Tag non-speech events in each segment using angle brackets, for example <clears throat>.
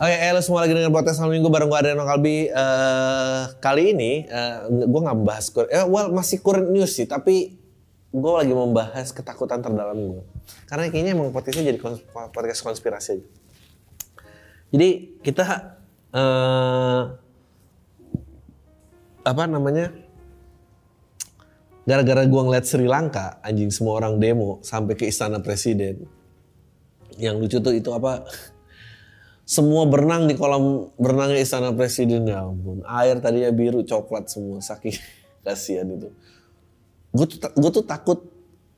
Oke, okay, halo semua lagi dengan podcast malam minggu bareng gue Adriano Kalbi. Uh, kali ini uh, eh, gue nggak membahas, eh, well masih current news sih, tapi gue lagi membahas ketakutan terdalam gue. Karena kayaknya emang podcastnya jadi kons podcast konspirasi aja. Jadi kita uh, apa namanya? Gara-gara gue ngeliat Sri Lanka, anjing semua orang demo sampai ke istana presiden. Yang lucu tuh itu apa? Semua berenang di kolam berenangnya istana presiden ya ampun. Air tadinya biru coklat semua saking <laughs> kasihan itu. Gue tuh gue tuh takut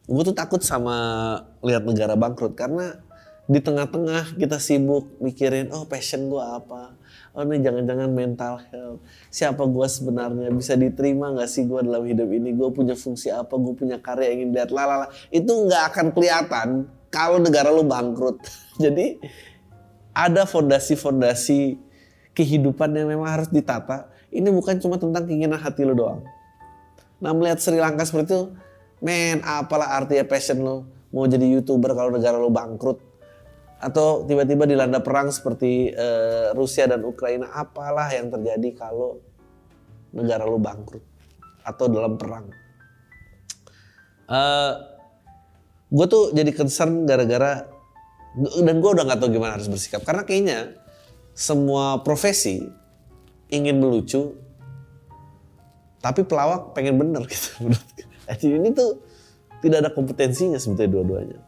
gue tuh takut sama lihat negara bangkrut karena di tengah-tengah kita sibuk mikirin oh passion gue apa? Oh ini jangan-jangan mental health. Siapa gue sebenarnya? Bisa diterima nggak sih gue dalam hidup ini? Gue punya fungsi apa? Gue punya karya yang ingin lihat lalala itu nggak akan kelihatan kalau negara lu bangkrut. <laughs> Jadi ada fondasi-fondasi kehidupan yang memang harus ditata. Ini bukan cuma tentang keinginan hati lo doang. Nah melihat Sri Lanka seperti itu, men apalah artinya passion lo mau jadi youtuber kalau negara lo bangkrut atau tiba-tiba dilanda perang seperti uh, Rusia dan Ukraina apalah yang terjadi kalau negara lo bangkrut atau dalam perang uh, eh, gue tuh jadi concern gara-gara dan gue udah nggak tahu gimana harus bersikap. Karena kayaknya semua profesi ingin melucu tapi pelawak pengen bener gitu. <laughs> Jadi ini tuh tidak ada kompetensinya sebetulnya dua-duanya.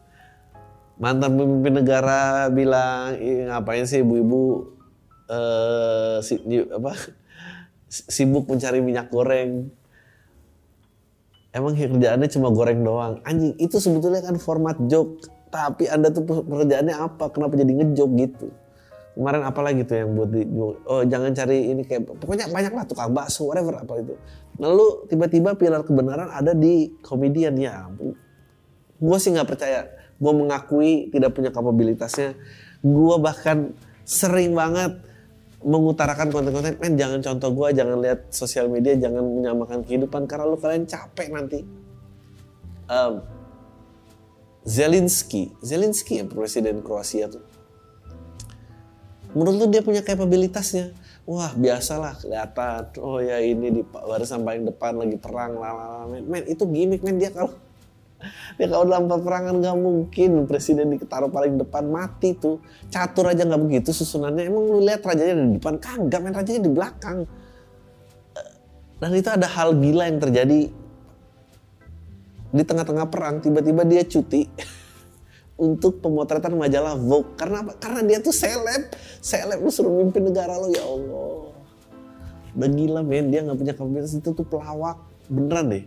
Mantan pemimpin negara bilang ngapain sih ibu-ibu uh, si, apa sibuk mencari minyak goreng? Emang kerjaannya cuma goreng doang. Anjing itu sebetulnya kan format joke tapi anda tuh pekerjaannya apa? Kenapa jadi ngejok gitu? Kemarin apa lagi tuh yang buat di oh jangan cari ini kayak pokoknya banyak lah tukang bakso whatever apa itu. Lalu tiba-tiba pilar kebenaran ada di komedian ya gue sih nggak percaya. Gue mengakui tidak punya kapabilitasnya. Gue bahkan sering banget mengutarakan konten-konten men jangan contoh gue jangan lihat sosial media jangan menyamakan kehidupan karena lu kalian capek nanti. Um, Zelensky, Zelensky yang presiden Kroasia tuh. Menurut lu dia punya kapabilitasnya? Wah biasalah kelihatan. Oh ya ini di barisan paling depan lagi perang lalala. Men, itu gimmick men dia kalau <laughs> dia kalau dalam peperangan nggak mungkin presiden ditaruh paling depan mati tuh. Catur aja nggak begitu susunannya. Emang lu lihat rajanya di depan kagak men rajanya di belakang. Dan itu ada hal gila yang terjadi di tengah-tengah perang tiba-tiba dia cuti <laughs> untuk pemotretan majalah Vogue karena apa? Karena dia tuh seleb, seleb lu suruh mimpin negara lo ya Allah. Udah gila men, dia nggak punya kapabilitas itu tuh pelawak beneran deh.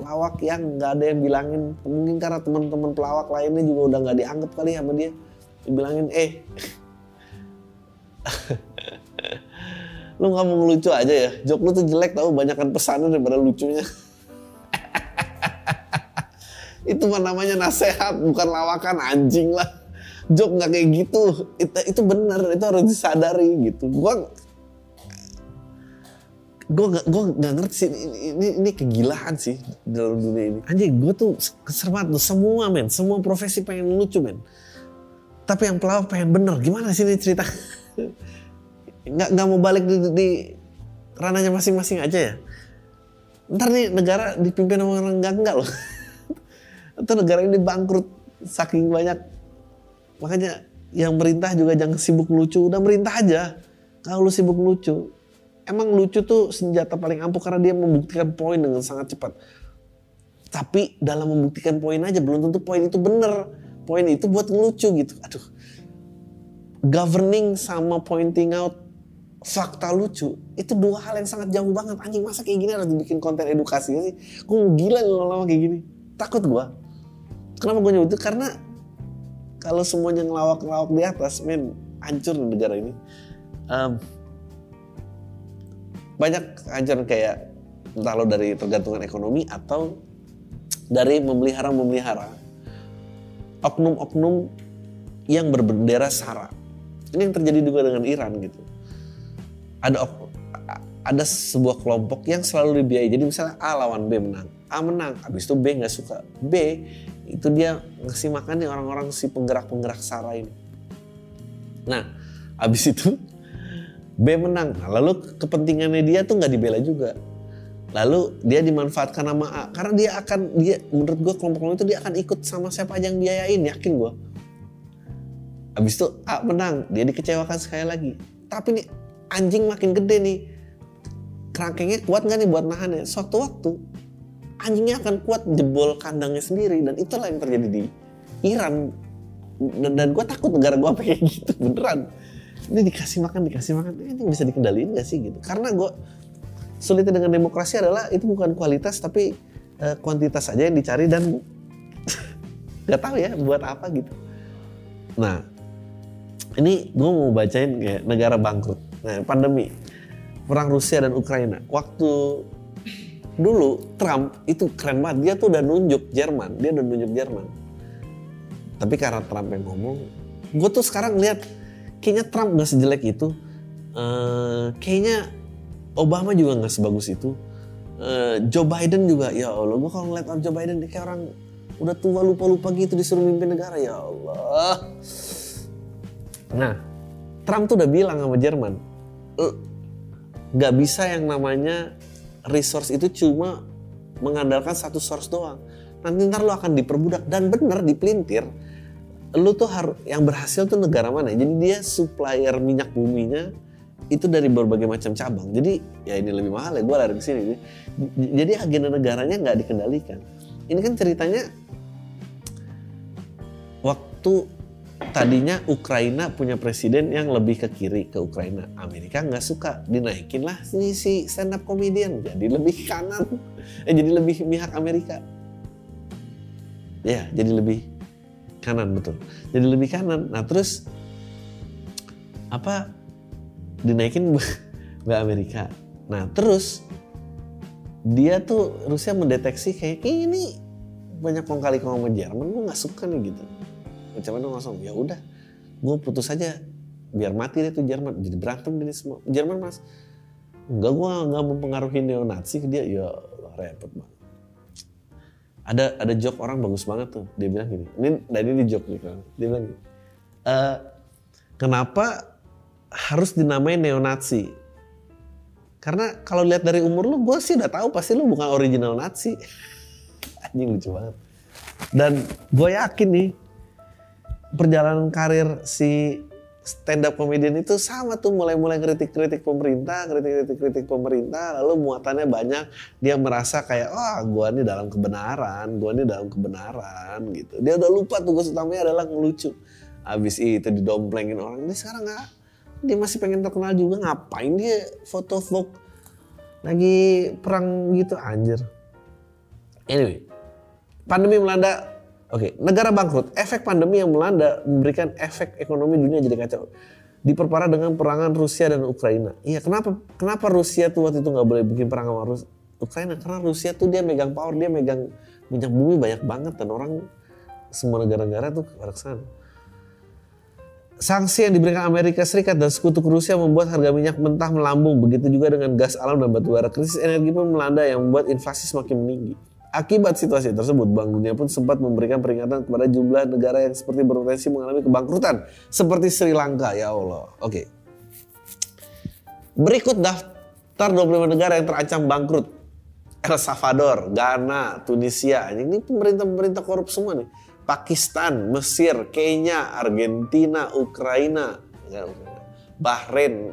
Pelawak yang nggak ada yang bilangin, mungkin karena teman-teman pelawak lainnya juga udah nggak dianggap kali sama dia. Dibilangin, eh, <laughs> lu nggak mau ngelucu aja ya, jok lu tuh jelek tau, banyakkan pesannya daripada lucunya. <laughs> itu mah namanya nasehat bukan lawakan anjing lah. Jok nggak kayak gitu. Itu itu benar itu harus disadari gitu. Gua gue gak gak ngerti sih ini, ini, ini kegilaan sih dalam dunia ini. Anjing gue tuh kesermat tuh semua men. Semua profesi pengen lucu men. Tapi yang pelawak pengen bener. Gimana sih ini cerita? <laughs> Nggak nggak mau balik di, di ranahnya masing-masing aja ya? Ntar nih negara dipimpin orang enggak enggak loh <laughs> atau negara ini bangkrut saking banyak. Makanya yang merintah juga jangan sibuk lucu. Udah merintah aja. Kalau lu sibuk lucu emang lucu tuh senjata paling ampuh karena dia membuktikan poin dengan sangat cepat. Tapi dalam membuktikan poin aja belum tentu poin itu bener. Poin itu buat ngelucu gitu. Aduh. Governing sama pointing out fakta lucu itu dua hal yang sangat jauh banget. Anjing masa kayak gini harus dibikin konten edukasi sih? Gue gila lama-lama kayak gini? Takut gue Kenapa gue nyebut itu? Karena kalau semuanya ngelawak-ngelawak di atas, men, hancur negara ini. Um, banyak hancur kayak Entah lo dari tergantungan ekonomi atau dari memelihara-memelihara oknum-oknum yang berbendera SARA. Ini yang terjadi juga dengan Iran gitu. Ada ada sebuah kelompok yang selalu dibiayai. Jadi misalnya A lawan B menang, A menang, habis itu B nggak suka. B itu dia ngasih makan nih orang-orang si penggerak-penggerak SARA ini. Nah, habis itu B menang. Nah, lalu kepentingannya dia tuh nggak dibela juga. Lalu dia dimanfaatkan nama A karena dia akan dia menurut gue kelompok-kelompok itu dia akan ikut sama siapa aja yang biayain yakin gue. Habis itu A menang, dia dikecewakan sekali lagi. Tapi nih anjing makin gede nih. Kerangkengnya kuat nggak nih buat nahannya? Suatu waktu anjingnya akan kuat jebol kandangnya sendiri dan itulah yang terjadi di Iran dan, dan gue takut negara gue kayak gitu beneran ini dikasih makan dikasih makan ini bisa dikendaliin gak sih gitu karena gue sulitnya dengan demokrasi adalah itu bukan kualitas tapi uh, kuantitas saja yang dicari dan <laughs> nggak tahu ya buat apa gitu. Nah ini gue mau bacain kayak negara bangkrut. Nah pandemi perang Rusia dan Ukraina. Waktu dulu Trump itu keren banget dia tuh udah nunjuk Jerman, dia udah nunjuk Jerman. Tapi karena Trump yang ngomong, gue tuh sekarang lihat kayaknya Trump gak sejelek itu. Uh, kayaknya Obama juga nggak sebagus itu. Uh, Joe Biden juga, ya Allah, gue kalau ngeliat Joe Biden dia kayak orang udah tua lupa-lupa gitu disuruh mimpin negara, ya Allah. Nah, Trump tuh udah bilang sama Jerman, nggak bisa yang namanya resource itu cuma mengandalkan satu source doang. Nanti ntar lo akan diperbudak dan bener dipelintir. Lu tuh harus yang berhasil tuh negara mana? Jadi dia supplier minyak buminya itu dari berbagai macam cabang. Jadi ya ini lebih mahal ya, gue lari ke sini. Jadi agenda negaranya nggak dikendalikan. Ini kan ceritanya waktu tadinya Ukraina punya presiden yang lebih ke kiri ke Ukraina. Amerika nggak suka, dinaikin lah si, si stand up comedian jadi lebih kanan, eh jadi lebih pihak Amerika. Ya, jadi lebih kanan betul. Jadi lebih kanan. Nah terus apa dinaikin <laughs> ke Amerika. Nah terus dia tuh Rusia mendeteksi kayak ini banyak kong kali sama Jerman gue nggak suka nih gitu. Mana langsung ya udah gue putus aja biar mati deh tuh Jerman. Jadi berantem ini semua. Jerman mas enggak gue nggak mempengaruhi neo Nazi ke dia. Ya repot banget. Ada ada joke orang bagus banget tuh. Dia bilang gini. Ini dan ini joke nih kan dia bilang gini, e, kenapa harus dinamai neonazi. Karena kalau lihat dari umur lu, gue sih udah tahu pasti lu bukan original Nazi. <laughs> Anjing lucu banget. Dan gue yakin nih, perjalanan karir si stand up comedian itu sama tuh mulai-mulai kritik-kritik pemerintah, kritik-kritik pemerintah, lalu muatannya banyak. Dia merasa kayak, oh, gue ini dalam kebenaran, gue ini dalam kebenaran gitu. Dia udah lupa tugas utamanya adalah ngelucu. Abis itu didomplengin orang, ini sekarang nggak dia masih pengen terkenal juga ngapain dia foto vlog lagi perang gitu anjir anyway pandemi melanda oke okay, negara bangkrut efek pandemi yang melanda memberikan efek ekonomi dunia jadi kacau diperparah dengan perangan Rusia dan Ukraina iya kenapa kenapa Rusia tuh waktu itu nggak boleh bikin perang sama Rus Ukraina karena Rusia tuh dia megang power dia megang minyak bumi banyak banget dan orang semua negara-negara tuh ke Sanksi yang diberikan Amerika Serikat dan sekutu Rusia membuat harga minyak mentah melambung. Begitu juga dengan gas alam dan batu bara. Krisis energi pun melanda yang membuat inflasi semakin meninggi. Akibat situasi tersebut, Bank Dunia pun sempat memberikan peringatan kepada jumlah negara yang seperti berpotensi mengalami kebangkrutan. Seperti Sri Lanka, ya Allah. Oke. Berikut daftar 25 negara yang terancam bangkrut. El Salvador, Ghana, Tunisia. Ini pemerintah-pemerintah korup semua nih. Pakistan, Mesir, Kenya, Argentina, Ukraina, Bahrain,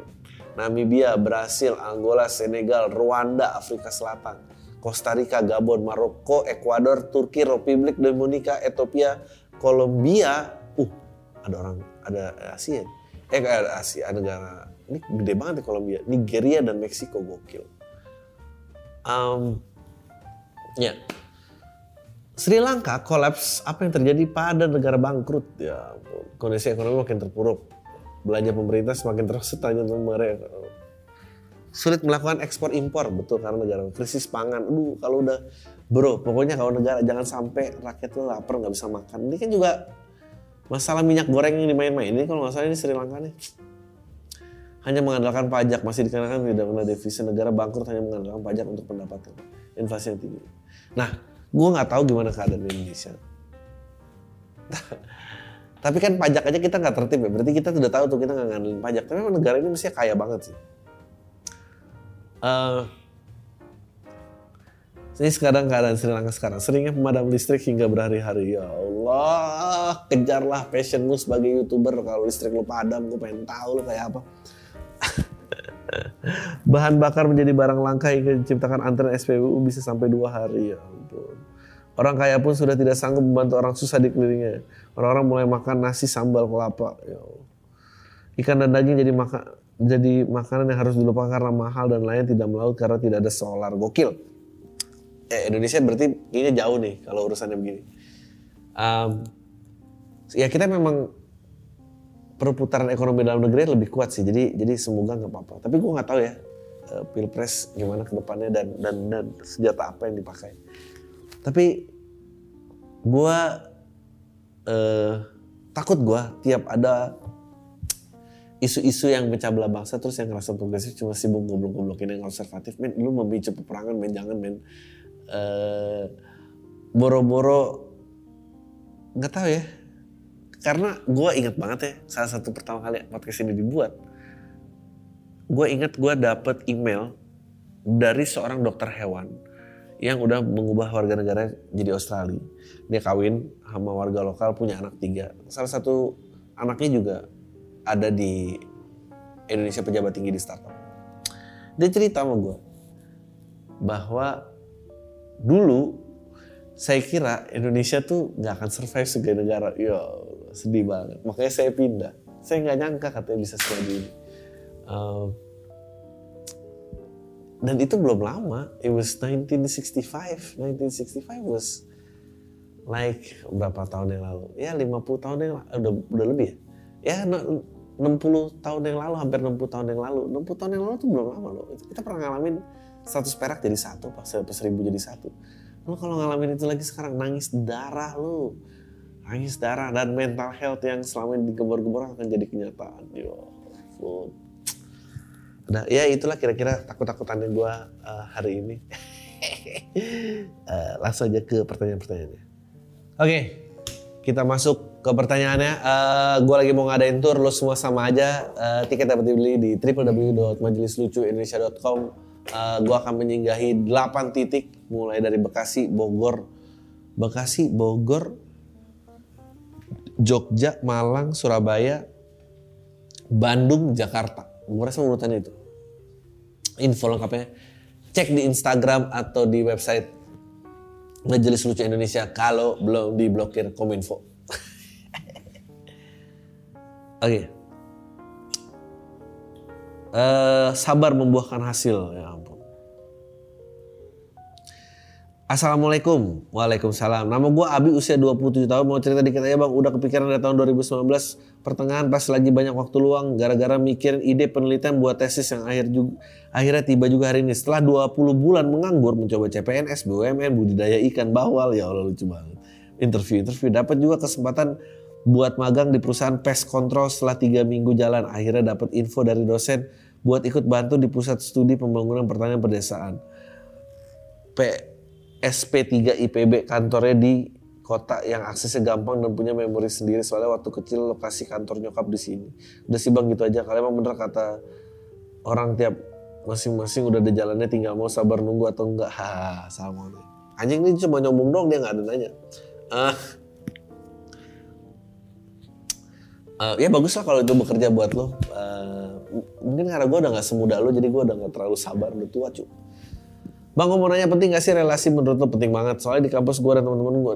Namibia, Brasil, Angola, Senegal, Rwanda, Afrika Selatan, Costa Rica, Gabon, Maroko, Ekuador, Turki, Republik Dominika, Ethiopia, Kolombia. Uh, ada orang, ada Asia. Eh, ada Asia, ada negara. Ini gede banget di Kolombia. Nigeria dan Meksiko gokil. Um, ya, Sri Lanka kolaps apa yang terjadi pada negara bangkrut ya kondisi ekonomi makin terpuruk belanja pemerintah semakin untuk mereka sulit melakukan ekspor impor betul karena negara krisis pangan. Aduh kalau udah bro pokoknya kalau negara jangan sampai rakyat tuh lapar nggak bisa makan. Ini kan juga masalah minyak goreng yang dimain-main ini kalau nggak salah ini Sri Lanka nih hanya mengandalkan pajak masih dikarenakan tidak pernah devisa negara bangkrut hanya mengandalkan pajak untuk pendapatan inflasi yang tinggi. Nah, gue nggak tahu gimana keadaan di Indonesia. <laughs> Tapi kan pajak aja kita nggak tertib ya. Berarti kita sudah tahu tuh kita nggak ngandelin pajak. Tapi negara ini mestinya kaya banget sih. Uh, ini sekarang keadaan Sri Lanka sekarang. Seringnya pemadam listrik hingga berhari-hari. Ya Allah, kejarlah passionmu sebagai YouTuber. Kalau listrik lu padam, gue pengen tahu lu kayak apa. <laughs> Bahan bakar menjadi barang langka hingga diciptakan antrean SPBU bisa sampai dua hari. Ya ampun. Orang kaya pun sudah tidak sanggup membantu orang susah di kelilingnya. Orang-orang mulai makan nasi sambal kelapa. Ya Allah. Ikan dan daging jadi makan jadi makanan yang harus dilupakan karena mahal dan lain tidak melaut karena tidak ada solar. Gokil. Eh, Indonesia berarti ini jauh nih kalau urusannya begini. Um, ya kita memang perputaran ekonomi dalam negeri lebih kuat sih. Jadi jadi semoga nggak apa-apa. Tapi gue nggak tahu ya uh, pilpres gimana ke depannya dan dan dan senjata apa yang dipakai. Tapi gue uh, takut gue tiap ada isu-isu yang pecah belah bangsa terus yang ngerasa progresif cuma sibuk goblok-goblokin yang konservatif men. Lu memicu peperangan men. Jangan men. Uh, boro-boro nggak tahu ya. Karena gue inget banget ya salah satu pertama kali podcast ini dibuat gue inget gue dapet email dari seorang dokter hewan yang udah mengubah warga negara jadi Australia. Dia kawin sama warga lokal punya anak tiga. Salah satu anaknya juga ada di Indonesia pejabat tinggi di startup dia cerita sama gue bahwa dulu saya kira Indonesia tuh nggak akan survive sebagai negara. Ya sedih banget. Makanya saya pindah. Saya nggak nyangka katanya bisa seperti ini. Uh, dan itu belum lama. It was 1965. 1965 was like berapa tahun yang lalu? Ya 50 tahun yang lalu. Udah, udah lebih ya? Ya 60 tahun yang lalu, hampir 60 tahun yang lalu. 60 tahun yang lalu tuh belum lama loh. Kita pernah ngalamin 100 perak jadi satu, pas 1000 jadi satu. Lu kalau ngalamin itu lagi sekarang nangis darah lu nangis darah dan mental health yang selama ini digembar-gembar akan jadi kenyataan. Yo, Nah, ya itulah kira-kira takut-takutannya gue uh, hari ini. uh, <laughs> langsung aja ke pertanyaan-pertanyaannya. Oke, okay, kita masuk ke pertanyaannya. Uh, eh, gue lagi mau ngadain tour, lo semua sama aja. Uh, tiket dapat dibeli di www.majelislucuindonesia.com. Uh, gue akan menyinggahi 8 titik, mulai dari Bekasi, Bogor, Bekasi, Bogor, Jogja, Malang, Surabaya, Bandung, Jakarta. Gue rasa urutannya itu. Info lengkapnya cek di Instagram atau di website Majelis Lucu Indonesia kalau belum diblokir Kominfo. Oke. okay. Uh, eh, sabar membuahkan hasil ya ampun. Assalamualaikum. Waalaikumsalam. Nama gue Abi usia 27 tahun. Mau cerita dikit aja bang. Udah kepikiran dari tahun 2019 pertengahan pas lagi banyak waktu luang. Gara-gara mikirin ide penelitian buat tesis yang akhir juga, akhirnya tiba juga hari ini. Setelah 20 bulan menganggur mencoba CPNS, BUMN, budidaya ikan, bawal. Ya Allah lucu banget. Interview-interview. Dapat juga kesempatan buat magang di perusahaan pest control setelah tiga minggu jalan. Akhirnya dapat info dari dosen buat ikut bantu di pusat studi pembangunan pertanian pedesaan. P SP3 IPB kantornya di kota yang aksesnya gampang dan punya memori sendiri soalnya waktu kecil lokasi kantor nyokap di sini. Udah sih bang gitu aja. Kalian emang bener kata orang tiap masing-masing udah ada jalannya tinggal mau sabar nunggu atau enggak. <laughs> Ha, sama nih. Anjing ini cuma nyombong dong dia nggak ada nanya. Uh, uh, ya bagus lah kalau itu bekerja buat lo. Uh, mungkin karena gue udah nggak semudah lo jadi gue udah nggak terlalu sabar udah tua cuy. Bang gue mau nanya penting gak sih relasi menurut lo? Penting banget. Soalnya di kampus gue dan teman-teman gue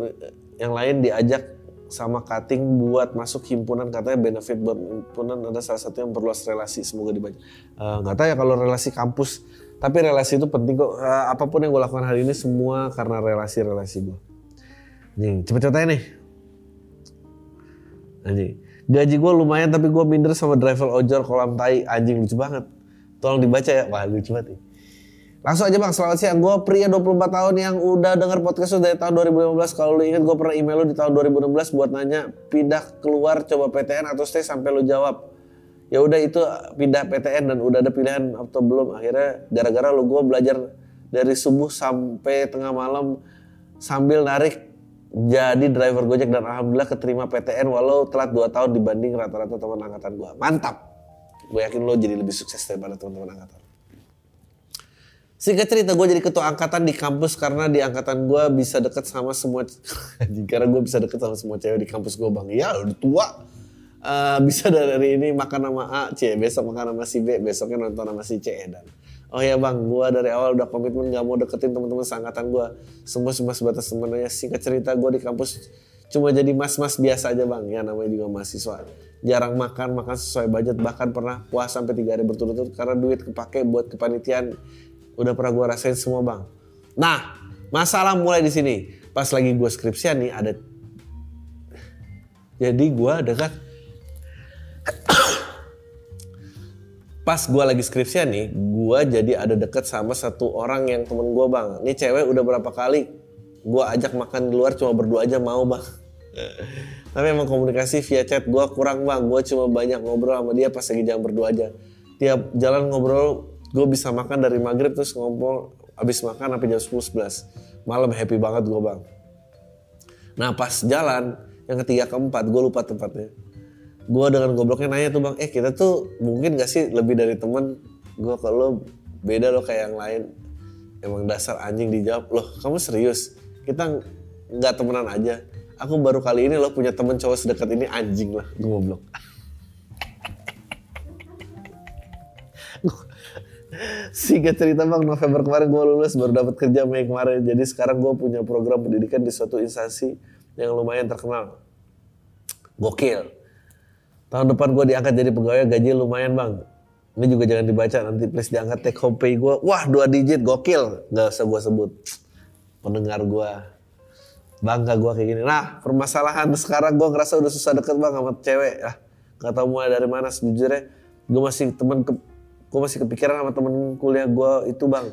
yang lain diajak sama cutting buat masuk himpunan katanya benefit buat himpunan ada salah satu yang perluas relasi semoga dibaca. Uh, nggak tahu ya kalau relasi kampus tapi relasi itu penting kok. Uh, apa pun yang gue lakukan hari ini semua karena relasi-relasi gue nih cepet-cepet aja nih. Anjing gaji gue lumayan tapi gue minder sama driver ojol kolam tai anjing lucu banget Tolong dibaca ya. Wah lucu banget nih. Langsung aja bang, selamat siang. Gue pria 24 tahun yang udah denger podcast dari tahun 2015. Kalau lu inget gue pernah email lu di tahun 2016 buat nanya pindah keluar coba PTN atau stay sampai lu jawab. Ya udah itu pindah PTN dan udah ada pilihan atau belum. Akhirnya gara-gara lu gue belajar dari subuh sampai tengah malam sambil narik jadi driver Gojek dan alhamdulillah keterima PTN walau telat 2 tahun dibanding rata-rata teman angkatan gue. Mantap. Gue yakin lo jadi lebih sukses daripada teman-teman angkatan. Singkat cerita gue jadi ketua angkatan di kampus karena di angkatan gue bisa deket sama semua <laughs> karena gue bisa deket sama semua cewek di kampus gue bang. Ya udah tua. Uh, bisa dari ini makan sama A, C, besok makan sama si B, besoknya nonton sama si C dan oh ya bang, gue dari awal udah komitmen gak mau deketin teman-teman seangkatan gue. Semua cuma sebatas temen aja. Singkat cerita gue di kampus cuma jadi mas-mas biasa aja bang. Ya namanya juga mahasiswa. Jarang makan, makan sesuai budget. Bahkan pernah puasa sampai tiga hari berturut-turut karena duit kepake buat kepanitiaan udah pernah gue rasain semua bang. Nah, masalah mulai di sini. Pas lagi gue skripsian nih ada, jadi gue dekat. Pas gue lagi skripsian nih, gue jadi ada deket sama satu orang yang temen gue bang. Ini cewek udah berapa kali gue ajak makan di luar cuma berdua aja mau bang. <laughs> Tapi emang komunikasi via chat gue kurang bang. Gue cuma banyak ngobrol sama dia pas lagi jam berdua aja. Tiap jalan ngobrol gue bisa makan dari maghrib terus ngobrol abis makan sampai jam 10 11 malam happy banget gue bang nah pas jalan yang ketiga keempat gue lupa tempatnya gue dengan gobloknya nanya tuh bang eh kita tuh mungkin gak sih lebih dari temen gue kalau beda lo kayak yang lain emang dasar anjing dijawab loh kamu serius kita nggak temenan aja aku baru kali ini lo punya temen cowok sedekat ini anjing lah gue goblok <laughs> Singkat cerita bang, November kemarin gue lulus baru dapat kerja Mei kemarin. Jadi sekarang gue punya program pendidikan di suatu instansi yang lumayan terkenal. Gokil. Tahun depan gue diangkat jadi pegawai gaji lumayan bang. Ini juga jangan dibaca nanti please diangkat take home pay gue. Wah dua digit gokil. Gak usah gue sebut. Pendengar gue. Bangga gue kayak gini. Nah permasalahan sekarang gue ngerasa udah susah deket bang sama cewek. Ah, gak tau mulai dari mana sejujurnya. Gue masih temen ke, gue masih kepikiran sama temen kuliah gue itu bang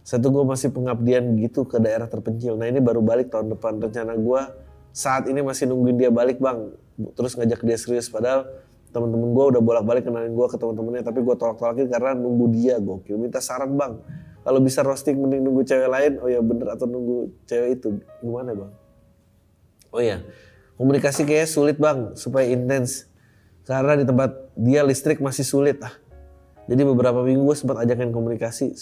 satu gue masih pengabdian gitu ke daerah terpencil nah ini baru balik tahun depan rencana gue saat ini masih nungguin dia balik bang terus ngajak dia serius. Padahal temen-temen gue udah bolak-balik kenalin gue ke temen-temennya tapi gue tolak-tolakin karena nunggu dia gokil. Minta saran bang kalau bisa roasting mending nunggu cewek lain. Oh ya bener atau nunggu cewek itu. Gimana bang? Oh ya komunikasi kayaknya sulit bang supaya intens. Karena di tempat dia listrik masih sulit ah. Jadi beberapa minggu gue sempat ajakin komunikasi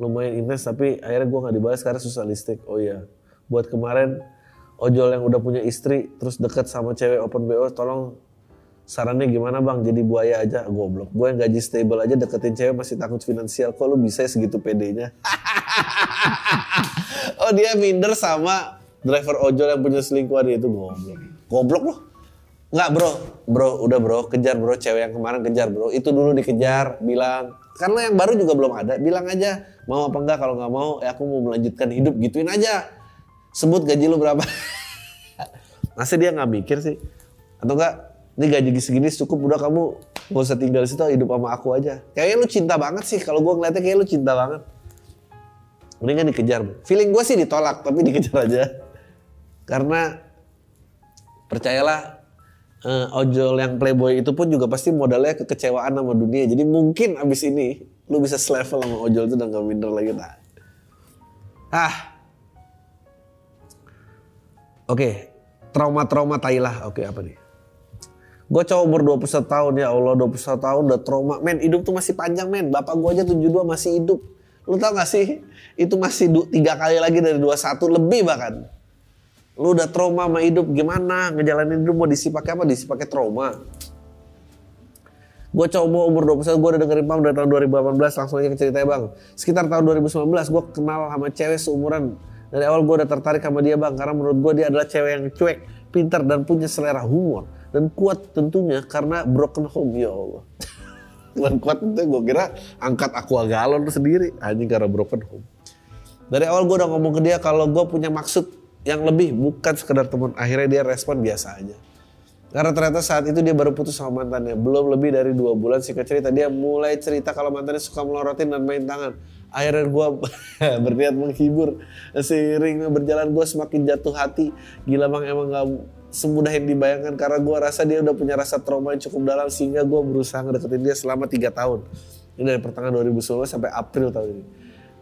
lumayan intens tapi akhirnya gue nggak dibalas karena susah listrik. Oh iya, buat kemarin ojol yang udah punya istri terus deket sama cewek open BO tolong sarannya gimana bang? Jadi buaya aja. Goblok. Gue yang gaji stable aja deketin cewek masih takut finansial. Kok lu bisa segitu pedenya <laughs> oh dia minder sama driver ojol yang punya selingkuhan itu goblok. Goblok loh Enggak bro, bro udah bro. Kejar bro. Cewek yang kemarin kejar bro. Itu dulu dikejar bilang. Karena yang baru juga belum ada. Bilang aja mau apa enggak? Kalau nggak mau ya aku mau melanjutkan hidup. Gituin aja sebut gaji lu berapa <laughs> masa dia nggak mikir sih atau enggak ini gaji segini cukup udah kamu gak usah tinggal di situ hidup sama aku aja kayaknya lu cinta banget sih kalau gue ngeliatnya kayak lu cinta banget mendingan dikejar feeling gue sih ditolak tapi dikejar aja karena percayalah uh, ojol yang playboy itu pun juga pasti modalnya kekecewaan sama dunia. Jadi mungkin abis ini lu bisa selevel sama ojol itu udah gak minder lagi. Nah. Ah. Oke, trauma-trauma Thailand. Oke, apa nih? Gue cowok umur 21 tahun ya Allah 21 tahun udah trauma. Men hidup tuh masih panjang men. Bapak gue aja 72 masih hidup. Lu tau gak sih? Itu masih tiga kali lagi dari 21 lebih bahkan. Lu udah trauma sama hidup gimana? Ngejalanin hidup mau diisi pakai apa? Diisi pakai trauma. Gue coba umur 21 gue udah dengerin Pam dari tahun 2018 langsung aja ke ceritanya bang. Sekitar tahun 2019 gue kenal sama cewek seumuran. Dari awal gue udah tertarik sama dia bang karena menurut gue dia adalah cewek yang cuek, pintar dan punya selera humor. Dan kuat tentunya karena broken home ya Allah. <laughs> Dan kuat itu gue kira angkat aqua galon sendiri anjing karena broken home. Dari awal gue udah ngomong ke dia kalau gue punya maksud yang lebih bukan sekedar teman akhirnya dia respon biasa aja Karena ternyata saat itu dia baru putus sama mantannya. Belum lebih dari dua bulan singkat cerita dia mulai cerita kalau mantannya suka melorotin dan main tangan. Akhirnya gue <laughs> berniat menghibur. Seiring berjalan gue semakin jatuh hati. Gila bang emang gak semudah yang dibayangkan karena gue rasa dia udah punya rasa trauma yang cukup dalam sehingga gue berusaha ngedeketin dia selama tiga tahun. Ini dari pertengahan 2019 sampai April tahun ini.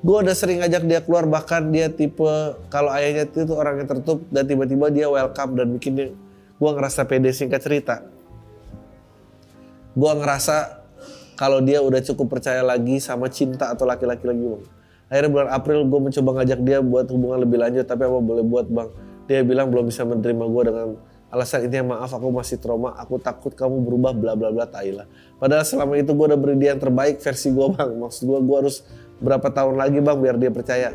Gue udah sering ngajak dia keluar bahkan dia tipe kalau ayahnya itu tuh orang yang tertutup dan tiba-tiba dia welcome dan bikin gue ngerasa pede singkat cerita. Gue ngerasa kalau dia udah cukup percaya lagi sama cinta atau laki-laki lagi bang. Akhirnya bulan April gue mencoba ngajak dia buat hubungan lebih lanjut tapi apa boleh buat bang. Dia bilang belum bisa menerima gue dengan alasan intinya maaf aku masih trauma, aku takut kamu berubah bla bla bla Thailand. Padahal selama itu gue udah beri dia yang terbaik versi gue bang. Maksud gue gue harus berapa tahun lagi bang biar dia percaya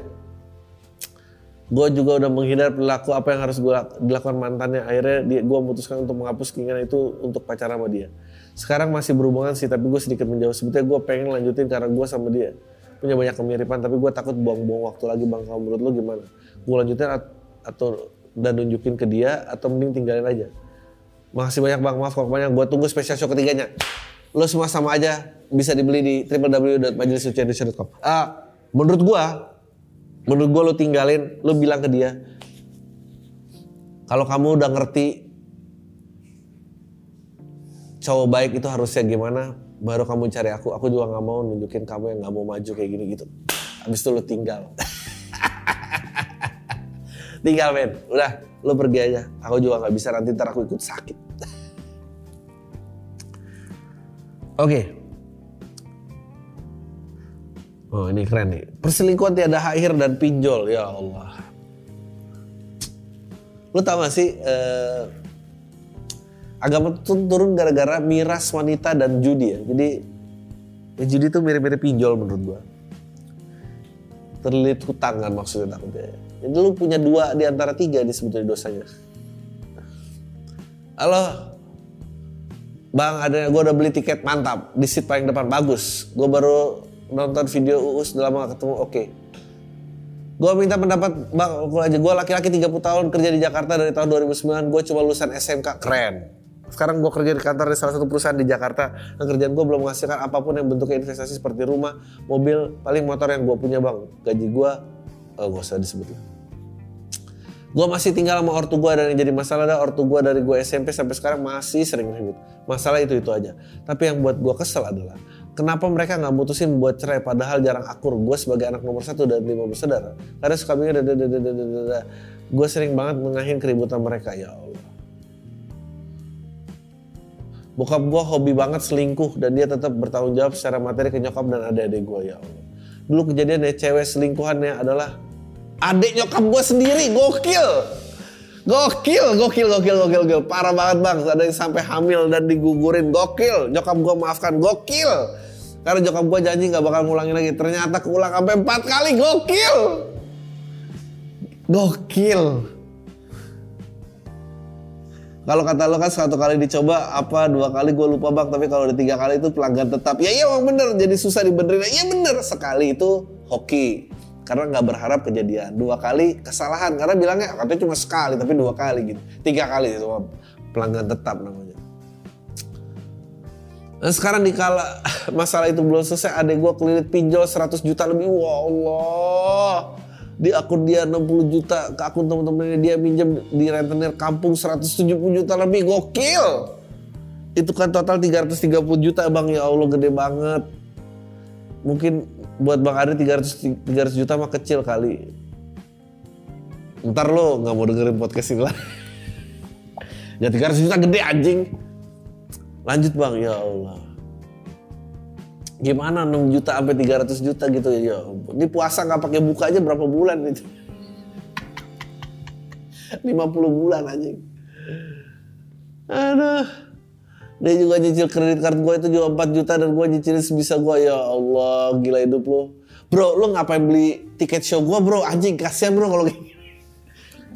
gue juga udah menghindar perilaku apa yang harus gue dilakukan mantannya akhirnya gue memutuskan untuk menghapus keinginan itu untuk pacaran sama dia sekarang masih berhubungan sih tapi gue sedikit menjauh. Sebetulnya gue pengen lanjutin karena gue sama dia punya banyak kemiripan tapi gue takut buang-buang waktu lagi bang. Kalau menurut lo gimana? Gue lanjutin atau dan nunjukin ke dia atau mending tinggalin aja? Makasih banyak bang. Maaf kalau banyak gue tunggu spesial show ketiganya. Lo semua sama aja. Bisa dibeli di www.majelisuciindonesia.com ah menurut gue menurut gue lo tinggalin lo bilang ke dia kalau kamu udah ngerti cowok baik itu harusnya gimana baru kamu cari aku aku juga nggak mau nunjukin kamu yang nggak mau maju kayak gini gitu habis itu lo tinggal <laughs> tinggal men udah lo pergi aja aku juga nggak bisa nanti ntar aku ikut sakit <laughs> oke okay. Oh ini keren nih. Perselingkuhan tiada akhir dan pinjol. Ya Allah. Lu tau gak sih eh, agama itu turun gara-gara miras wanita dan judi ya. Jadi ya judi tuh mirip-mirip pinjol menurut gua. Terlilit hutang kan maksudnya takutnya. Jadi lu punya dua di antara tiga di sebetulnya dosanya. Halo, Bang, ada gue udah beli tiket mantap di seat paling depan bagus. Gue baru nonton video Uus udah lama gak ketemu oke okay. gue minta pendapat bang aku aja gue laki-laki 30 tahun kerja di Jakarta dari tahun 2009 gue cuma lulusan SMK keren sekarang gue kerja di kantor di salah satu perusahaan di Jakarta. Dan kerjaan gue belum menghasilkan apa pun yang bentuknya investasi seperti rumah mobil paling motor yang gue punya bang. Gaji gue oh gak usah disebut lah. Gue masih tinggal sama ortu gue dan yang jadi masalah adalah ortu gue dari gue SMP sampai sekarang masih sering ribut. Masalah itu itu aja. Tapi yang buat gue kesel adalah Kenapa mereka nggak mutusin buat cerai? Padahal jarang akur? Gue sebagai anak nomor satu dan lima bersaudara. Karena suka bingung, gue sering banget mengahin keributan mereka. Ya Allah. Bokap gue hobi banget selingkuh dan dia tetap bertanggung jawab secara materi ke nyokap dan adik-adik gue ya Allah. Dulu kejadian ya cewek selingkuhannya adalah adik nyokap gue sendiri, gokil. Gokil, gokil, gokil, gokil, gokil. Parah banget bang. Ada yang sampai hamil dan digugurin. Gokil. Nyokap gue maafkan. Gokil. Karena nyokap gue janji gak bakal ngulangin lagi. Ternyata keulang sampai empat kali. Gokil. Gokil. Kalau kata lo kan satu kali dicoba apa dua kali gue lupa bang. Tapi kalau udah tiga kali itu pelanggan tetap ya iya bener. Jadi susah dibenerin. Iya bener. Sekali itu hoki. Karena nggak berharap kejadian. Dua kali kesalahan. Karena bilangnya katanya cuma sekali tapi dua kali gitu. Tiga kali itu pelanggan tetap namanya. Nah sekarang di kala <laughs> masalah itu belum selesai, adek gue kelilit pinjol 100 juta lebih. Wah Allah. Di akun dia 60 juta, ke akun temen-temennya dia minjem di rentenir kampung 170 juta lebih. Gokil. Itu kan total 330 juta bang, ya Allah gede banget. Mungkin buat Bang Ade 300, 300 juta mah kecil kali. Ntar lo nggak mau dengerin podcast ini lah. <laughs> ya 300 juta gede anjing. Lanjut bang, ya Allah. Gimana 6 juta sampai 300 juta gitu ya ampun. Ini puasa nggak pakai buka aja berapa bulan itu? 50 bulan anjing. Aduh. Dia juga nyicil kredit kartu gue itu juga 4 juta dan gue nyicilin sebisa gue. Ya Allah, gila hidup lo. Bro, lo ngapain beli tiket show gue bro? Anjing, kasihan bro kalau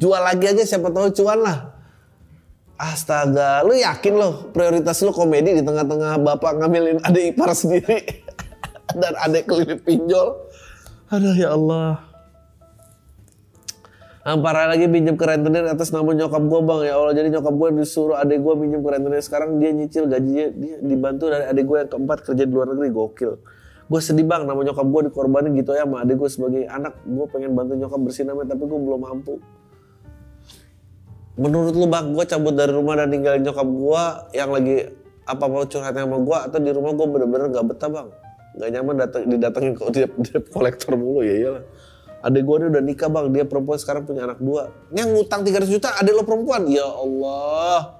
Jual lagi aja siapa tahu cuan lah. Astaga, lu yakin lo prioritas lu komedi di tengah-tengah bapak ngambilin adik ipar sendiri? <laughs> Dan adik kelilit pinjol? Aduh ya Allah. Ampara lagi pinjam ke rentenir atas nama nyokap gue bang. Ya Allah jadi nyokap gue disuruh adik gue pinjam ke rentenir. Sekarang dia nyicil gajinya dia dibantu dari adik gue yang keempat kerja di luar negeri. Gokil. Gue sedih bang nama nyokap gue dikorbanin gitu ya sama adik gue sebagai anak. Gue pengen bantu nyokap bersih namanya tapi gue belum mampu menurut lu bang gue cabut dari rumah dan ninggalin nyokap gue yang lagi apa apa curhatnya sama gue atau di rumah gue bener-bener gak betah bang gak nyaman datang didatengin kok dia, dia kolektor mulu ya iyalah Adek gue udah nikah bang, dia perempuan sekarang punya anak dua. Yang ngutang 300 juta, adek lo perempuan. Ya Allah.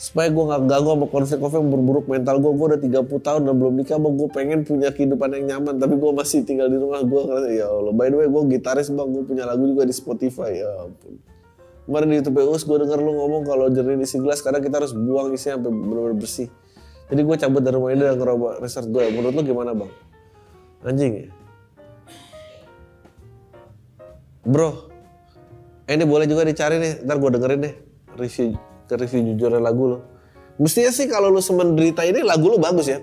Supaya gue gak ganggu sama konflik-konflik yang buruk mental gue. Gue udah 30 tahun dan belum nikah bang. Gue pengen punya kehidupan yang nyaman. Tapi gue masih tinggal di rumah gue. Ya Allah. By the way gue gitaris bang. Gue punya lagu juga di Spotify. Ya ampun. Kemarin di YouTube Us gue denger lu ngomong kalau jernih isi gelas karena kita harus buang isinya sampai benar-benar bersih. Jadi gue cabut dari rumah ini dan ngerubah resort gue. Menurut lu gimana bang? Anjing ya? Bro, ini boleh juga dicari nih, ntar gue dengerin deh review ke review jujurnya lagu lo. Mestinya sih kalau lu semen derita ini lagu lu bagus ya.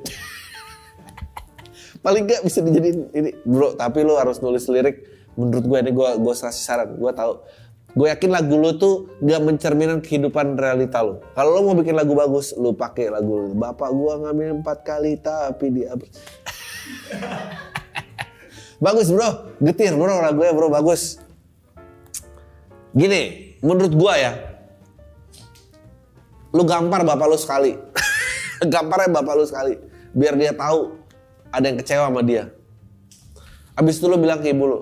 Paling gak bisa dijadiin ini, bro. Tapi lu harus nulis lirik. Menurut gue ini gue gue kasih saran. Gue tahu. Gue yakin lagu lu tuh gak mencerminkan kehidupan realita lu. Kalau lu mau bikin lagu bagus, lu pakai lagu lu. Bapak gue ngambil empat kali tapi dia <laughs> bagus bro, getir bro lagunya bro bagus. Gini, menurut gua ya, lu gampar bapak lu sekali. <laughs> Gamparnya bapak lu sekali. Biar dia tahu ada yang kecewa sama dia. Abis itu lu bilang ke ibu lu,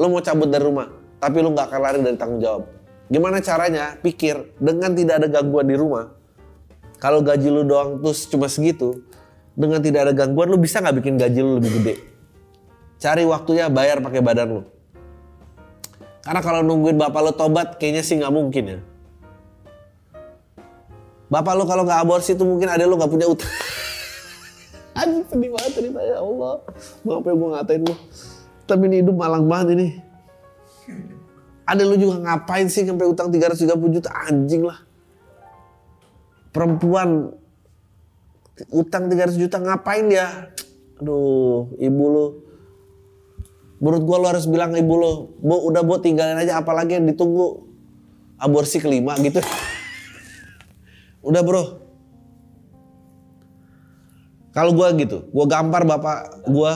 lu mau cabut dari rumah, tapi lu gak akan lari dari tanggung jawab. Gimana caranya? Pikir, dengan tidak ada gangguan di rumah, kalau gaji lu doang terus cuma segitu, dengan tidak ada gangguan lu bisa gak bikin gaji lu lebih gede? Cari waktunya bayar pakai badan lu. Karena kalau nungguin bapak lo tobat kayaknya sih nggak mungkin ya. Bapak lo kalau nggak aborsi itu mungkin ada lo nggak punya utang. <laughs> Anjing sedih banget ceritanya ya Allah. Maaf ya gue ngatain lo. Tapi ini hidup malang banget ini. Ada lo juga ngapain sih sampai utang 330 juta anjing lah. Perempuan utang 300 juta ngapain dia? Aduh, ibu lo Menurut gue lo harus bilang ibu lo, bu udah bu tinggalin aja apalagi yang ditunggu aborsi kelima gitu. Udah bro. Kalau gue gitu, gue gampar bapak gue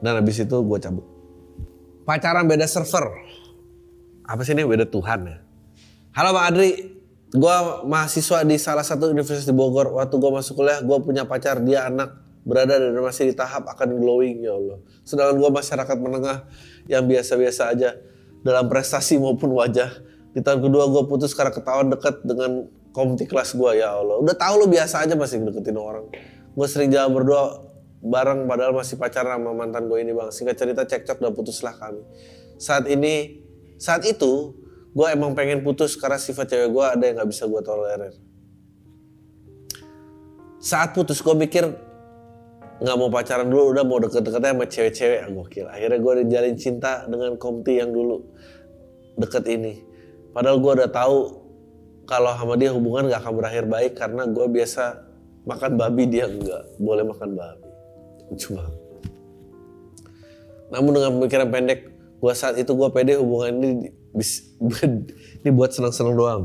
dan habis itu gue cabut. Pacaran beda server. Apa sih ini beda Tuhan ya? Halo Bang Adri, gue mahasiswa di salah satu universitas di Bogor. Waktu gue masuk kuliah, gue punya pacar, dia anak berada dan masih di tahap akan glowing ya Allah. Sedangkan gue masyarakat menengah yang biasa-biasa aja dalam prestasi maupun wajah. Di tahun kedua gue putus karena ketahuan dekat dengan komiti kelas gue ya Allah. Udah tahu lo biasa aja masih deketin orang. Gue sering jalan berdoa bareng padahal masih pacaran sama mantan gue ini bang. Singkat cerita cekcok dan putuslah kami. Saat ini, saat itu gue emang pengen putus karena sifat cewek gue ada yang gak bisa gue tolerir. Saat putus gue mikir nggak mau pacaran dulu udah mau deket-deketnya sama cewek-cewek gokil akhirnya gue dijalin cinta dengan komti yang dulu deket ini padahal gue udah tahu kalau sama dia hubungan gak akan berakhir baik karena gue biasa makan babi dia enggak boleh makan babi. Cuma. Namun dengan pemikiran pendek gue saat itu gue pede hubungan ini <laughs> ini buat senang-senang doang.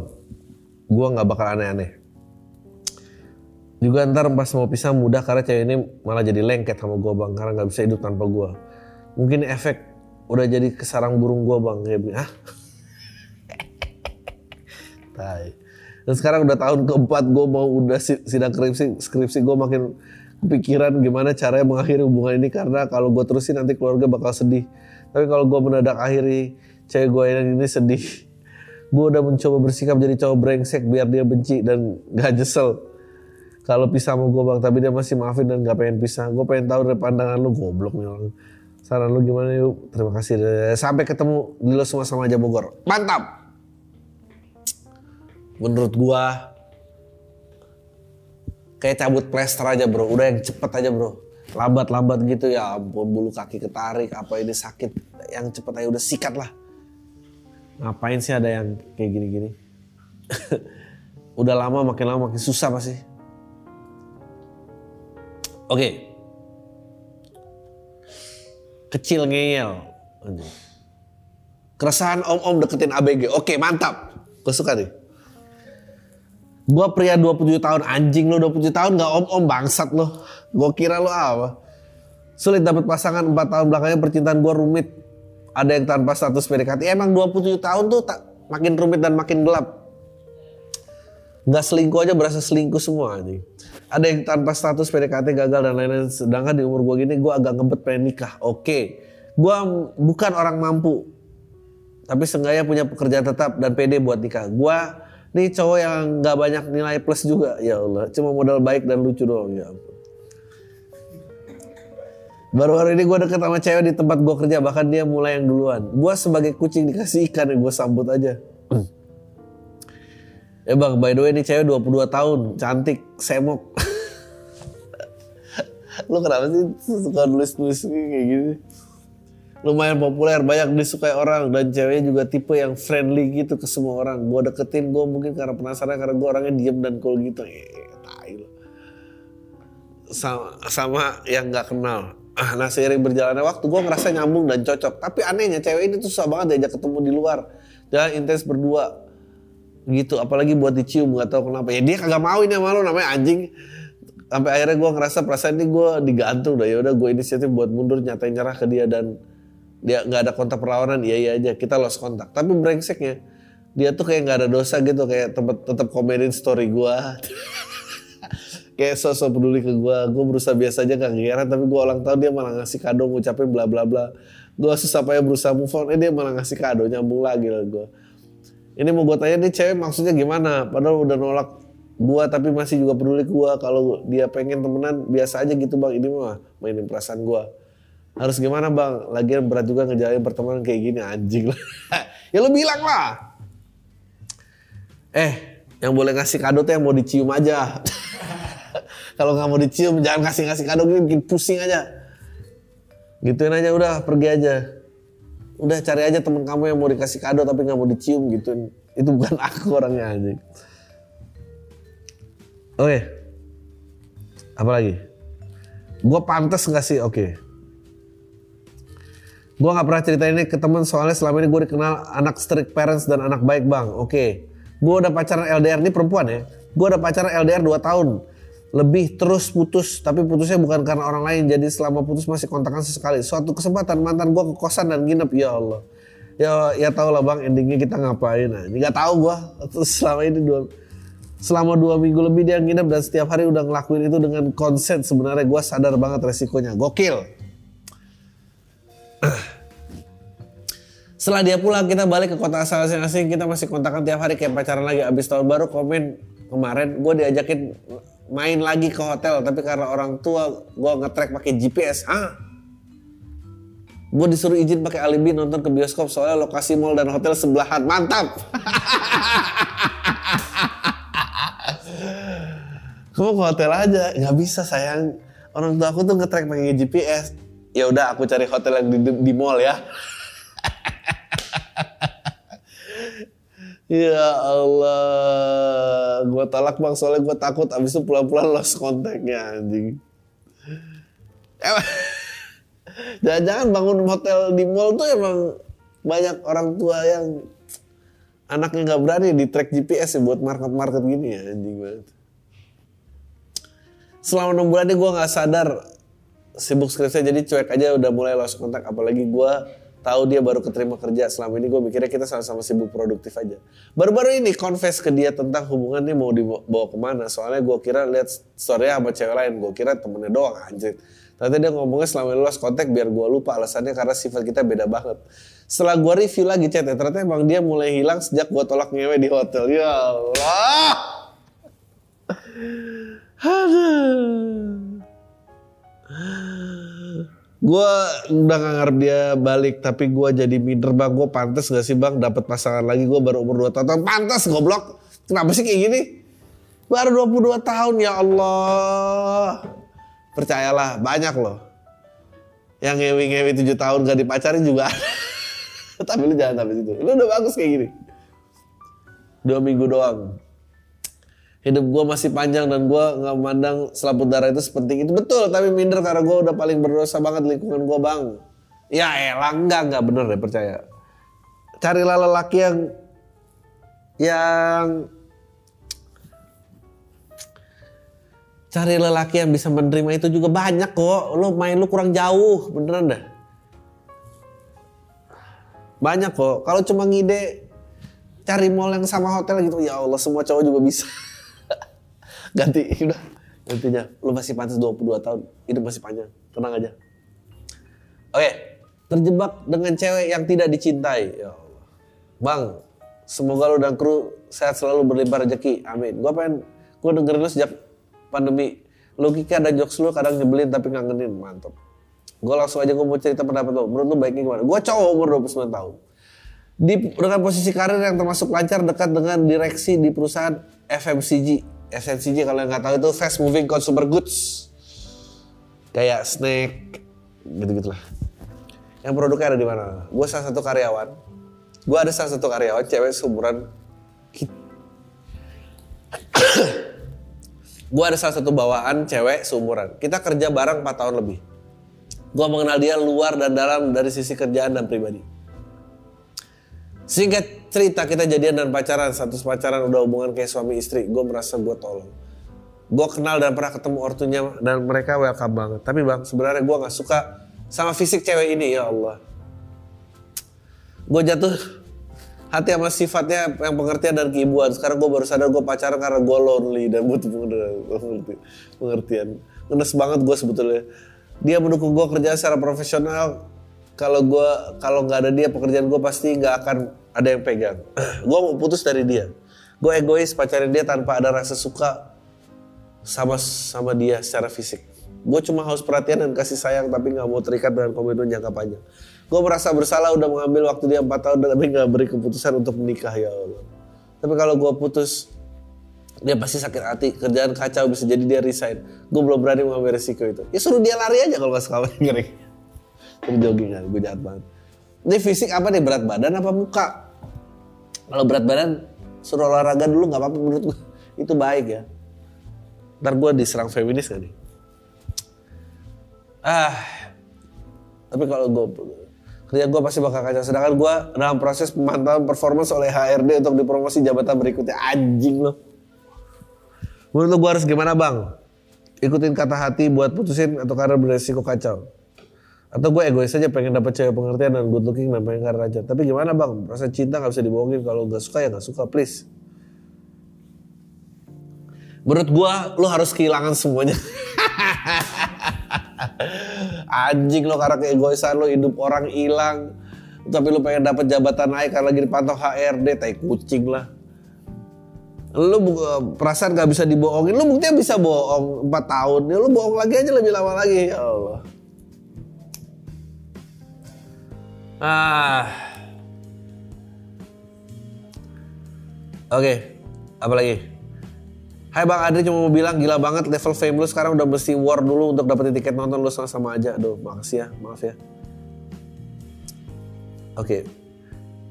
Gue nggak bakal aneh-aneh. Juga ntar pas mau pisah mudah karena cewek ini malah jadi lengket sama gue bang karena nggak bisa hidup tanpa gue mungkin efek udah jadi kesarang burung gue bang. Kayak ah Tai. dan sekarang udah tahun keempat gue mau udah sidang skripsi skripsi gue makin kepikiran gimana caranya mengakhiri hubungan ini karena kalau gue terusin nanti keluarga bakal sedih. Tapi kalau gue mendadak akhiri cewek gue ini sedih gue udah mencoba bersikap jadi cowok brengsek biar dia benci dan gak jesel kalau pisah sama gue bang tapi dia masih maafin dan gak pengen pisah. Gue pengen tahu dari pandangan lu goblok nih orang. Saran lu gimana yuk? Terima kasih sampai ketemu di lo semua sama aja Bogor mantap menurut gua kayak cabut plester aja bro. Udah yang cepet aja bro. Lambat-lambat gitu ya ampun bulu kaki ketarik apa ini sakit yang cepet aja udah sikat lah. Ngapain sih ada yang kayak gini-gini? <laughs> Udah lama makin lama makin susah pasti. Oke. Kecil ngeyel. Keresahan om-om deketin ABG oke mantap. Gue suka nih Gua pria 27 tahun anjing lo 27 tahun gak om-om bangsat lo. Gua kira lo apa? Sulit dapat pasangan 4 tahun belakangnya percintaan gua rumit. Ada yang tanpa status PDKT. Emang 27 tahun tuh tak, makin rumit dan makin gelap. Gak selingkuh aja berasa selingkuh semua anjing. Ada yang tanpa status PDKT gagal dan lain-lain. Sedangkan di umur gua gini gua agak ngebet pengen nikah. Oke. Gua bukan orang mampu. Tapi seenggaknya punya pekerjaan tetap dan pede buat nikah. Gua ini cowok yang nggak banyak nilai plus juga, ya Allah. Cuma modal baik dan lucu doang, ya ampun. Baru-baru ini gue deket sama cewek di tempat gue kerja, bahkan dia mulai yang duluan. Gue sebagai kucing dikasih ikan, ya gue sambut aja. <clears throat> ya bang, by the way ini cewek 22 tahun, cantik, semok. <laughs> Lu kenapa sih suka nulis-nulis kayak gini? Lumayan populer, banyak disukai orang dan ceweknya juga tipe yang friendly gitu ke semua orang. Gue deketin gue mungkin karena penasaran karena gue orangnya diem dan cool gitu. Eh, tai. Sama, sama yang nggak kenal. Ah, nah seiring berjalannya waktu gue ngerasa nyambung dan cocok. Tapi anehnya cewek ini tuh susah banget diajak ketemu di luar. Jalan intens berdua gitu. Apalagi buat dicium nggak tahu kenapa. Ya dia kagak mau ini sama lo namanya anjing sampai akhirnya gue ngerasa perasaan ini gue digantung dah ya udah gue inisiatif buat mundur nyatain nyerah ke dia dan dia nggak ada kontak perlawanan iya iya aja. Kita lost kontak. Tapi brengseknya dia tuh kayak nggak ada dosa gitu kayak tetap tetap komenin story gua. <laughs> Kayak sosok peduli ke gua. Gua berusaha biasa aja gak ngeyaran tapi gua ulang tahun dia malah ngasih kado ngucapin bla bla bla. Gua susah payah berusaha move on. Eh dia malah ngasih kado nyambung lagi lah gua. Ini mau gue tanya nih cewek maksudnya gimana? Padahal udah nolak gua tapi masih juga peduli gua. Kalau dia pengen temenan biasa aja gitu bang. Ini mah mainin perasaan gua harus gimana bang? Lagian berat juga ngejalanin pertemanan kayak gini anjing lah. <laughs> ya lu bilang lah. Eh, yang boleh ngasih kado tuh yang mau dicium aja. <laughs> Kalau nggak mau dicium jangan kasih ngasih kado gini bikin pusing aja. Gituin aja udah pergi aja. Udah cari aja temen kamu yang mau dikasih kado tapi nggak mau dicium gitu. Itu bukan <laughs> aku orangnya anjing. Oke. Apa lagi? Gue pantas nggak sih? Oke. Okay. Gue gak pernah cerita ini ke temen soalnya selama ini gue dikenal anak strict parents dan anak baik bang. Oke. Okay. Gue udah pacaran LDR, ini perempuan ya. Gue udah pacaran LDR 2 tahun. Lebih terus putus, tapi putusnya bukan karena orang lain. Jadi selama putus masih kontakan sesekali. Suatu kesempatan mantan gue ke kosan dan nginep, ya Allah. Ya ya tau lah bang endingnya kita ngapain. Nah, gak tahu gue selama ini dua selama dua minggu lebih dia nginep dan setiap hari udah ngelakuin itu dengan konsen sebenarnya gue sadar banget resikonya gokil setelah dia pulang kita balik ke kota asal masing-masing kita masih kontakkan tiap hari kayak pacaran lagi. Abis tahun baru komen kemarin gue diajakin main lagi ke hotel tapi karena orang tua gue ngetrack pakai GPS ah gue disuruh izin pakai alibi nonton ke bioskop soalnya lokasi mall dan hotel sebelahan. Mantap! <laughs> Kamu ke hotel aja. Nggak bisa sayang. Orang tua aku tuh ngetrack pakai GPS ya udah aku cari hotel yang di, di mall ya <laughs> Ya Allah, gue talak bang soalnya gue takut abis itu pulang-pulang lost kontaknya anjing. <laughs> Jangan-jangan bangun hotel di mall tuh emang banyak orang tua yang anaknya nggak berani di track GPS ya buat market-market gini ya anjing banget. Selama enam bulan ini gue nggak sadar sibuk skripsi jadi cuek aja udah mulai lost kontak apalagi gue tahu dia baru keterima kerja. Selama ini gue mikirnya kita sama-sama sibuk produktif aja. Baru-baru ini confess ke dia tentang hubungan ini mau dibawa ke mana. Soalnya gue kira lihat story sama cewek lain. Gue kira temennya doang anjir ternyata dia ngomongnya selama ini lost kontak biar gue lupa alasannya karena sifat kita beda banget. Setelah gue review lagi chat ya ternyata emang dia mulai hilang sejak gue tolak ngewe di hotel. Ya Allah <laughs> gue udah gak ngarep dia balik tapi gue jadi minder bang gue pantas gak sih bang dapat pasangan lagi gue baru umur 2 tahun pantas goblok Kenapa sih kayak gini? Baru 22 tahun ya Allah. Percayalah banyak loh. Yang ngewi-ngewi 7 tahun gak dipacarin juga. <laughs> Tapi lu jangan sampai situ. Lu udah bagus kayak gini. Dua minggu doang. Hidup gue masih panjang dan gue nggak memandang selaput darah itu sepenting itu betul. Tapi minder karena gue udah paling berdosa banget lingkungan gue bang. Ya elah enggak enggak bener deh percaya. Carilah lelaki yang yang cari lelaki yang bisa menerima itu juga banyak kok. Lo main lu kurang jauh, beneran dah. Banyak kok. Kalau cuma ngide cari mall yang sama hotel gitu, ya Allah semua cowok juga bisa. Ganti, <laughs> udah. Gantinya, lu masih pantas 22 tahun, hidup masih panjang. Tenang aja. Oke, terjebak dengan cewek yang tidak dicintai. Ya Allah. Bang, semoga lu dan kru sehat selalu berlimpah rezeki. Amin. Gua pengen, gue dengerin lu sejak pandemi. Logika dan jokes lu kadang nyebelin tapi ngangenin. Mantap. Gue langsung aja gue mau cerita pendapat lu. Menurut lu baiknya gimana? Gue cowok umur 29 tahun. Di, dengan posisi karir yang termasuk lancar dekat dengan direksi di perusahaan FMCG. FMCG kalau yang nggak tahu itu fast moving consumer goods. Kayak snack, gitu-gitulah. Yang produknya ada di mana? Gue salah satu karyawan. Gue ada salah satu karyawan cewek seumuran <coughs> gue ada salah satu bawaan cewek seumuran. Kita kerja bareng 4 tahun lebih. Gue mengenal dia luar dan dalam dari sisi kerjaan dan pribadi. Singkat cerita kita jadian dan pacaran, status pacaran udah hubungan kayak suami istri. Gue merasa gue tolong. Gue kenal dan pernah ketemu ortunya dan mereka welcome banget. Tapi bang sebenarnya gue gak suka sama fisik cewek ini ya Allah. Gue jatuh hati sama sifatnya yang pengertian dan keibuan. Sekarang gue baru sadar gue pacaran karena gue lonely dan butuh pengertian. Ngenes banget gue sebetulnya. Dia mendukung gue kerja secara profesional. Kalau gue kalau nggak ada dia pekerjaan gue pasti nggak akan ada yang pegang. <clears throat> gue mau putus dari dia. Gue egois pacarin dia tanpa ada rasa suka sama sama dia secara fisik. Gue cuma haus perhatian dan kasih sayang tapi nggak mau terikat dengan komitmen jangka panjang. Gue merasa bersalah udah mengambil waktu dia 4 tahun tapi nggak beri keputusan untuk menikah ya Allah. Tapi kalau gue putus, dia pasti sakit hati, kerjaan kacau bisa jadi dia resign. Gue belum berani mengambil resiko itu. Ya suruh dia lari aja kalau gak suka ngeri. Terus jogging kan, gue jahat banget. Ini fisik apa nih berat badan apa muka? Kalau berat badan suruh olahraga dulu nggak apa-apa menurut gue. <laughs> Itu baik ya. Ntar gue diserang feminis gak nih? Ah, tapi kalau gue kerja gue pasti bakal kacau. Sedangkan gue dalam proses pemantauan performance oleh HRD untuk dipromosi jabatan berikutnya. Anjing loh. Menurut lo gue harus gimana bang? Ikutin kata hati buat putusin atau karena beresiko kacau? Atau gue egois aja pengen dapet cewek pengertian dan good looking dan pengen karena aja. Tapi gimana bang? Rasa cinta gak bisa dibohongin. Kalau gak suka ya gak suka please. Menurut gue lo harus kehilangan semuanya. <laughs> Anjing lo karena keegoisan lo hidup orang hilang. Tapi lo pengen dapat jabatan naik karena lagi dipantau HRD, tai kucing lah. Lo perasaan gak bisa dibohongin, lo buktinya bisa bohong 4 tahun. Ya lo bohong lagi aja lebih lama lagi, ya Allah. Ah. Oke, apa lagi? Hai Bang Adri cuma mau bilang gila banget level fame lu sekarang udah mesti war dulu untuk dapetin tiket nonton lu sama, sama aja. Aduh makasih ya, maaf ya. Oke.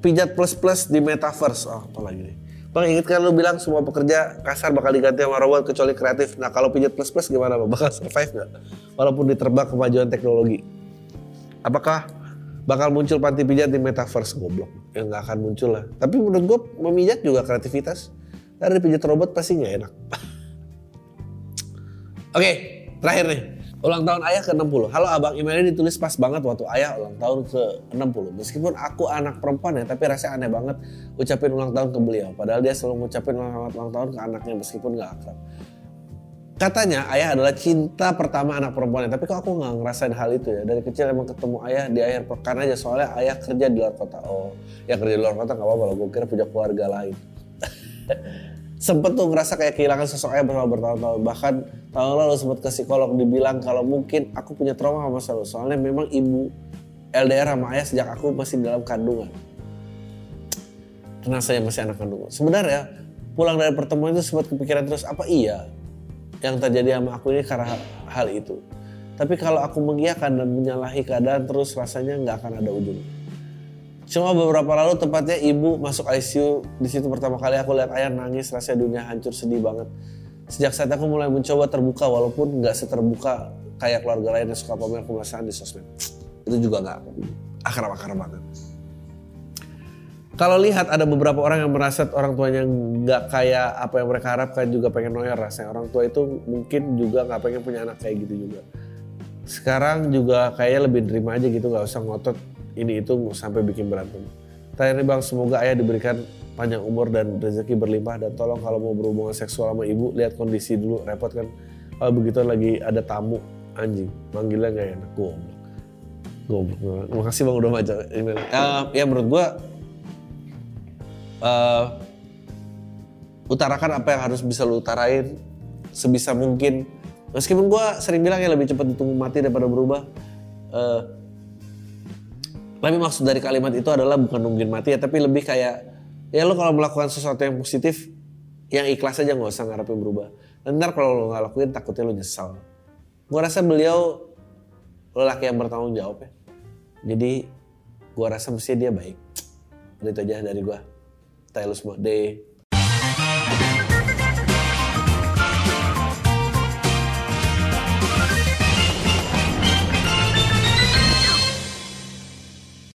Pijat plus plus di metaverse. Oh apa lagi nih. Bang ingat kan lu bilang semua pekerja kasar bakal diganti sama robot kecuali kreatif. Nah kalau pijat plus plus gimana Bang? Bakal survive gak? Walaupun diterbang kemajuan teknologi. Apakah bakal muncul panti pijat di metaverse? Goblok. Ya nggak akan muncul lah. Tapi menurut gue memijat juga kreativitas. Karena dipijat robot pasti nggak enak. <laughs> Oke, terakhir nih. Ulang tahun ayah ke-60. Halo abang, emailnya ditulis pas banget waktu ayah ulang tahun ke-60. Meskipun aku anak perempuan ya, tapi rasanya aneh banget ucapin ulang tahun ke beliau. Padahal dia selalu ngucapin selamat ulang tahun ke anaknya meskipun gak akrab. Katanya ayah adalah cinta pertama anak perempuannya, tapi kok aku nggak ngerasain hal itu ya. Dari kecil emang ketemu ayah di akhir pekan aja, soalnya ayah kerja di luar kota. Oh, ya kerja di luar kota nggak apa-apa, gue kira punya keluarga lain <laughs> sempet tuh ngerasa kayak kehilangan sosok ayah bersama bertahun-tahun. Bahkan tahun lalu sempet ke psikolog dibilang kalau mungkin aku punya trauma sama masa lalu. Soalnya memang ibu LDR sama ayah sejak aku masih dalam kandungan. Karena saya masih anak kandungan. Sebenarnya pulang dari pertemuan itu sempat kepikiran terus apa iya yang terjadi sama aku ini karena hal, itu. Tapi kalau aku mengiyakan dan menyalahi keadaan terus rasanya nggak akan ada ujung. Cuma beberapa lalu tepatnya ibu masuk ICU di situ pertama kali aku lihat ayah nangis rasanya dunia hancur sedih banget. Sejak saat aku mulai mencoba terbuka walaupun nggak seterbuka kayak keluarga lain yang suka pamer kemasan di sosmed. Itu juga nggak akrab-akrab banget. Kalau lihat ada beberapa orang yang merasa orang tuanya nggak kayak apa yang mereka harapkan juga pengen noyer rasanya. Orang tua itu mungkin juga nggak pengen punya anak kayak gitu juga. Sekarang juga kayaknya lebih nerima aja gitu nggak usah ngotot ini itu sampai bikin berantem. Terakhir nih bang, semoga ayah diberikan panjang umur dan rezeki berlimpah dan tolong kalau mau berhubungan seksual sama ibu lihat kondisi dulu repot kan. Kalau begitu lagi ada tamu anjing, manggilnya nggak enak. Goblok. Goblok. Makasih bang udah email. Uh, ya menurut gua uh, utarakan apa yang harus bisa lu utarain sebisa mungkin. Meskipun gue sering bilang ya lebih cepat ditunggu mati daripada berubah. Uh, tapi maksud dari kalimat itu adalah bukan nungguin mati ya, tapi lebih kayak ya lo kalau melakukan sesuatu yang positif, yang ikhlas aja nggak usah ngarepin berubah. Dan ntar kalau lo nggak lakuin takutnya lo nyesal. Gue rasa beliau lelaki yang bertanggung jawab ya. Jadi gue rasa mesti dia baik. Itu aja dari gue. Taylor Day